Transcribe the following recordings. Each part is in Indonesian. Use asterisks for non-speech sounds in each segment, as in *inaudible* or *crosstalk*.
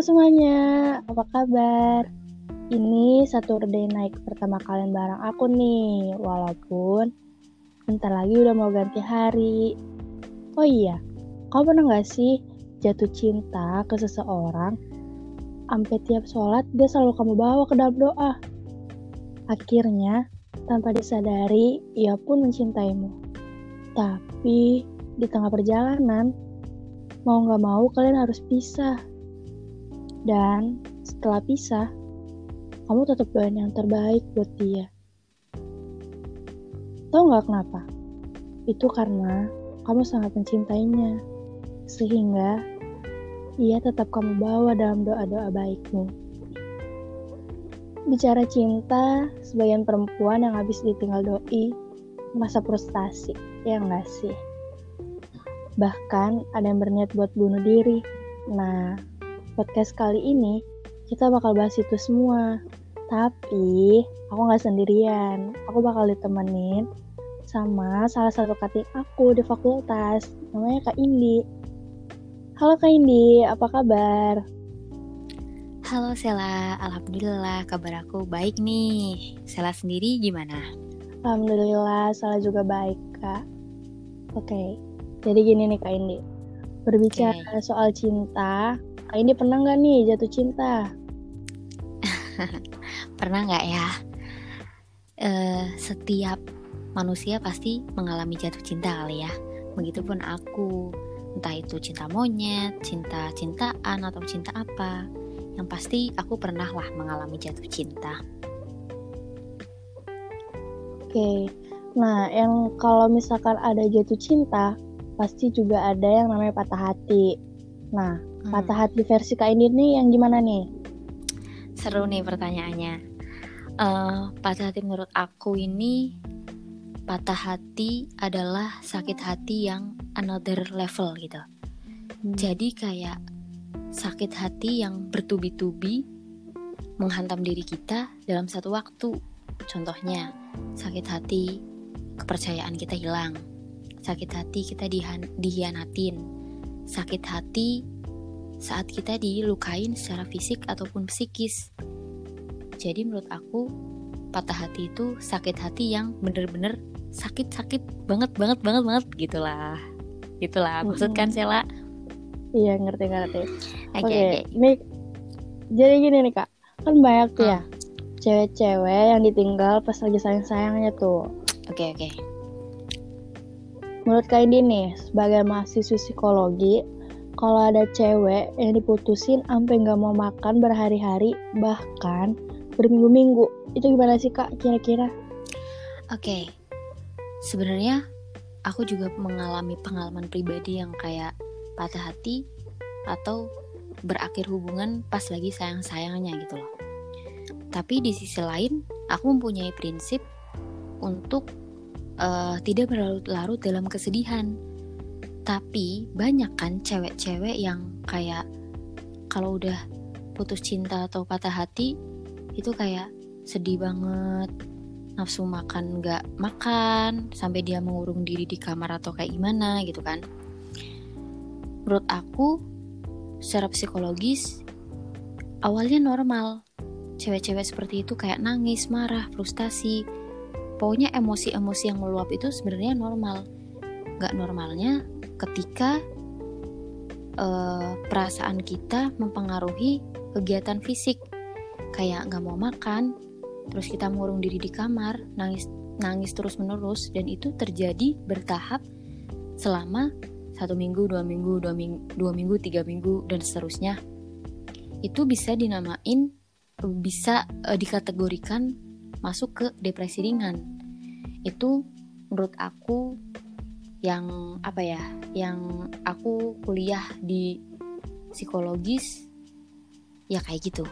Semuanya, apa kabar? Ini Saturday Night pertama kalian bareng aku nih, walaupun bentar lagi udah mau ganti hari. Oh iya, kau pernah gak sih jatuh cinta ke seseorang? Sampai tiap sholat dia selalu kamu bawa ke dalam doa. Akhirnya, tanpa disadari, ia pun mencintaimu. Tapi, di tengah perjalanan, mau gak mau kalian harus pisah dan setelah pisah, kamu tetap doain yang terbaik buat dia. Tahu nggak kenapa? Itu karena kamu sangat mencintainya, sehingga ia tetap kamu bawa dalam doa-doa baikmu. Bicara cinta, sebagian perempuan yang habis ditinggal doi, masa frustasi, ya nggak sih? Bahkan ada yang berniat buat bunuh diri. Nah, podcast kali ini kita bakal bahas itu semua. Tapi aku nggak sendirian. Aku bakal ditemenin sama salah satu kating aku di fakultas. Namanya Kak Indi. Halo Kak Indi, apa kabar? Halo Sela, Alhamdulillah kabar aku baik nih. Sela sendiri gimana? Alhamdulillah, Sela juga baik Kak. Oke, jadi gini nih Kak Indi. Berbicara okay. soal cinta, ini pernah nggak nih jatuh cinta? *laughs* pernah nggak ya? Uh, setiap manusia pasti mengalami jatuh cinta kali ya. Begitupun aku, entah itu cinta monyet, cinta cintaan atau cinta apa. Yang pasti aku pernah lah mengalami jatuh cinta. Oke, nah yang kalau misalkan ada jatuh cinta, pasti juga ada yang namanya patah hati. Nah, Hmm. Patah hati versi Kak ini nih yang gimana nih? Seru nih pertanyaannya. Uh, patah hati menurut aku ini patah hati adalah sakit hati yang another level gitu. Hmm. Jadi kayak sakit hati yang bertubi-tubi menghantam diri kita dalam satu waktu. Contohnya, sakit hati kepercayaan kita hilang. Sakit hati kita dihianatin. Sakit hati saat kita dilukain secara fisik ataupun psikis. Jadi menurut aku patah hati itu sakit hati yang bener-bener sakit-sakit banget banget banget banget gitulah. Gitulah maksud kan Sela? Iya ngerti ngerti. Oke, okay, okay. ini jadi gini nih kak, kan banyak tuh ya cewek-cewek yang ditinggal pas lagi sayang-sayangnya tuh. Oke okay, oke. Okay. Menurut kak ini nih, sebagai mahasiswa psikologi, kalau ada cewek yang diputusin sampai nggak mau makan berhari-hari bahkan berminggu-minggu itu gimana sih kak kira-kira? Oke, okay. sebenarnya aku juga mengalami pengalaman pribadi yang kayak patah hati atau berakhir hubungan pas lagi sayang-sayangnya gitu loh. Tapi di sisi lain, aku mempunyai prinsip untuk uh, tidak berlarut-larut dalam kesedihan tapi banyak kan cewek-cewek yang kayak kalau udah putus cinta atau patah hati itu kayak sedih banget nafsu makan nggak makan sampai dia mengurung diri di kamar atau kayak gimana gitu kan. Menurut aku secara psikologis awalnya normal. Cewek-cewek seperti itu kayak nangis marah frustasi. Pokoknya emosi-emosi yang meluap itu sebenarnya normal. Nggak normalnya ketika uh, perasaan kita mempengaruhi kegiatan fisik. Kayak nggak mau makan terus kita mengurung diri di kamar nangis nangis terus menerus dan itu terjadi bertahap selama satu minggu dua minggu dua minggu dua minggu tiga minggu dan seterusnya. Itu bisa dinamain bisa uh, dikategorikan masuk ke depresi ringan. Itu menurut aku yang apa ya yang aku kuliah di psikologis ya kayak gitu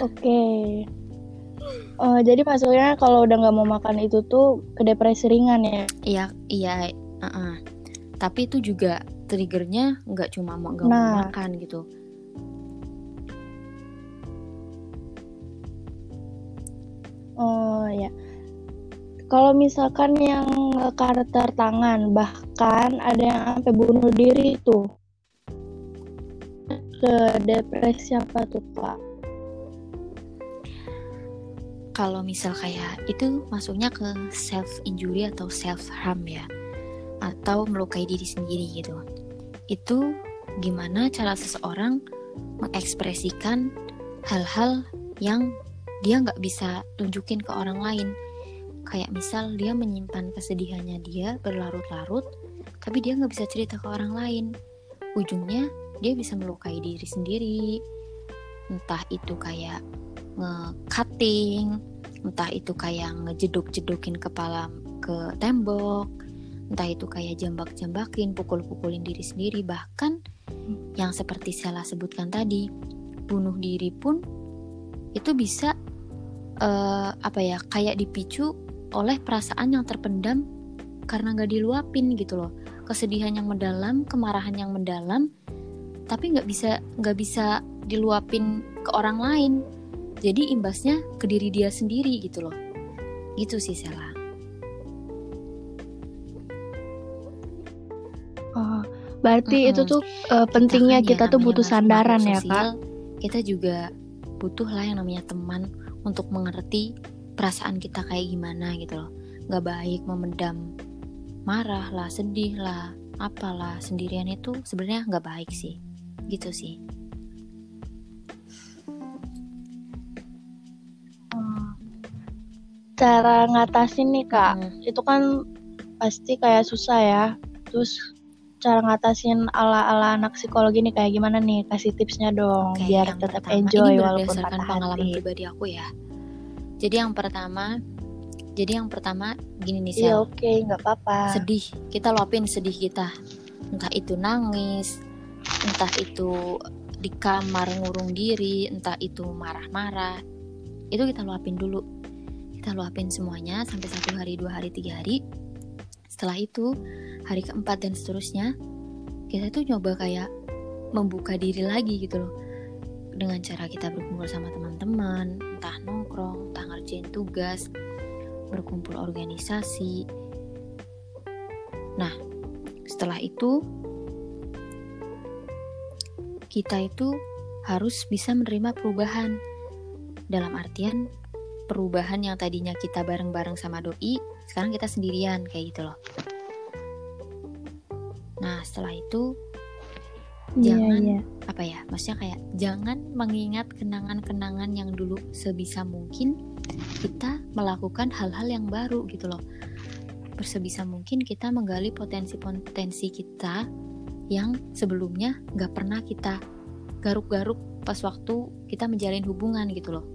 oke okay. uh, jadi maksudnya kalau udah nggak mau makan itu tuh ke depresi ringan ya iya iya uh -uh. tapi itu juga triggernya nggak cuma mau nggak nah. mau makan gitu oh ya kalau misalkan yang karakter tangan bahkan ada yang sampai bunuh diri itu ke depresi apa tuh kak? Kalau misal kayak itu masuknya ke self injury atau self harm ya, atau melukai diri sendiri gitu. Itu gimana cara seseorang mengekspresikan hal-hal yang dia nggak bisa tunjukin ke orang lain. Kayak misal dia menyimpan kesedihannya dia berlarut-larut, tapi dia nggak bisa cerita ke orang lain. Ujungnya dia bisa melukai diri sendiri. Entah itu kayak nge-cutting, entah itu kayak ngejedok-jedokin kepala ke tembok, entah itu kayak jambak-jambakin, pukul-pukulin diri sendiri, bahkan yang seperti saya sebutkan tadi, bunuh diri pun itu bisa uh, apa ya kayak dipicu oleh perasaan yang terpendam karena nggak diluapin gitu loh. Kesedihan yang mendalam kemarahan yang mendalam tapi nggak bisa nggak bisa diluapin ke orang lain. Jadi imbasnya ke diri dia sendiri gitu loh. Gitu sih Sela. Oh berarti mm -hmm. itu tuh uh, pentingnya kita, kita tuh butuh sandaran ya kak? kita juga butuh lah yang namanya teman untuk mengerti perasaan kita kayak gimana gitu loh. Nggak baik memendam. Marah lah sedih lah apalah sendirian itu sebenarnya nggak baik sih. Gitu sih. Hmm. cara ngatasin nih kak. Hmm. itu kan pasti kayak susah ya. Terus cara ngatasin ala-ala anak psikologi nih kayak gimana nih? Kasih tipsnya dong okay, biar tetap pertama, enjoy ini walaupun patah pengalaman hati. pribadi aku ya jadi yang pertama jadi yang pertama gini nih sih iya oke okay, nggak apa-apa. Sedih kita luapin sedih kita. Entah itu nangis entah itu di kamar ngurung diri entah itu marah-marah. Itu kita luapin dulu. Kita luapin semuanya sampai satu hari dua hari tiga hari. Setelah itu hari keempat dan seterusnya kita tuh nyoba kayak membuka diri lagi gitu loh. Dengan cara kita berkumpul sama teman-teman entah nongkrong entah ngerjain tugas berkumpul organisasi. Nah setelah itu kita itu harus bisa menerima perubahan. Dalam artian perubahan yang tadinya kita bareng-bareng sama doi sekarang kita sendirian kayak gitu loh. Nah setelah itu yeah, jangan yeah. apa ya maksudnya kayak jangan mengingat kenangan-kenangan yang dulu sebisa mungkin kita melakukan hal-hal yang baru gitu loh bersebisa mungkin kita menggali potensi-potensi kita yang sebelumnya nggak pernah kita garuk-garuk pas waktu kita menjalin hubungan gitu loh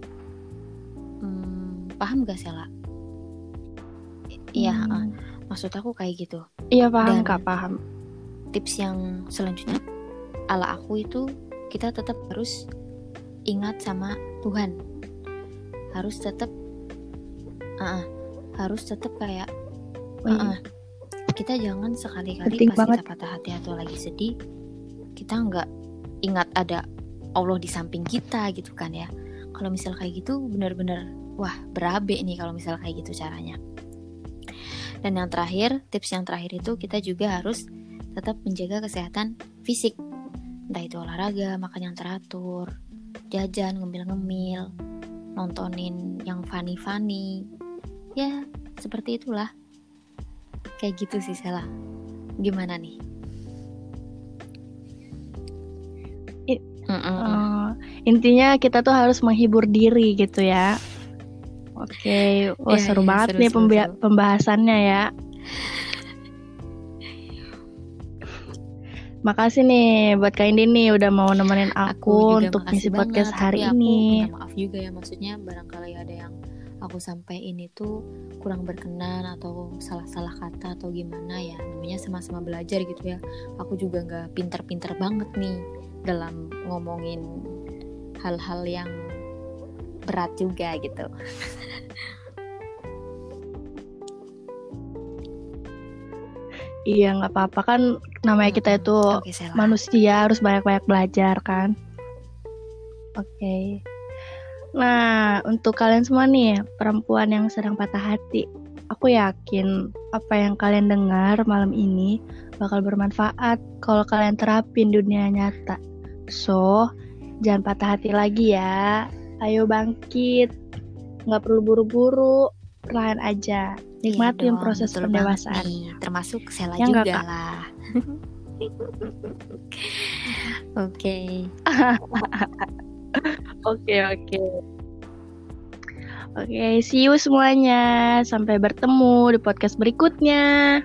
hmm, paham gak Sela? Iya, hmm. uh, maksud aku kayak gitu. Iya paham Dan kak paham. Tips yang selanjutnya, ala aku itu kita tetap harus ingat sama Tuhan. Harus tetap, uh, uh, harus tetap kayak, uh, uh, kita jangan sekali-kali pas banget. kita patah hati atau lagi sedih, kita nggak ingat ada Allah di samping kita gitu kan ya. Kalau misal kayak gitu benar-benar wah berabe nih kalau misal kayak gitu caranya. Dan yang terakhir, tips yang terakhir itu kita juga harus tetap menjaga kesehatan fisik. Entah itu olahraga, makan yang teratur, jajan, ngemil-ngemil, nontonin yang funny-funny. Ya, seperti itulah. Kayak gitu sih, Sela. Gimana nih? Uh, intinya kita tuh harus menghibur diri gitu ya Oke, okay. oh ya, seru ya, banget seru, nih seru, seru. pembahasannya ya. Makasih nih buat Kak Indi nih udah mau nemenin aku, aku untuk ngisi podcast hari aku ini. maaf juga ya maksudnya barangkali ada yang aku sampaikan itu kurang berkenan atau salah-salah kata atau gimana ya namanya sama-sama belajar gitu ya. Aku juga nggak pinter-pinter banget nih dalam ngomongin hal-hal yang berat juga gitu. Iya nggak apa-apa kan namanya kita itu okay, manusia harus banyak-banyak belajar kan. Oke. Okay. Nah untuk kalian semua nih perempuan yang sedang patah hati, aku yakin apa yang kalian dengar malam ini bakal bermanfaat kalau kalian terapin dunia nyata. So, jangan patah hati lagi ya. Ayo bangkit. Nggak perlu buru-buru. Perlahan aja. Nikmatin Iya dong, proses betul pendewasaan. nih. Termasuk Sela Ya nggak, juga Kak? lah. *laughs* Oke. *laughs* Oke, oke. Oke, see you semuanya. Sampai bertemu di podcast berikutnya.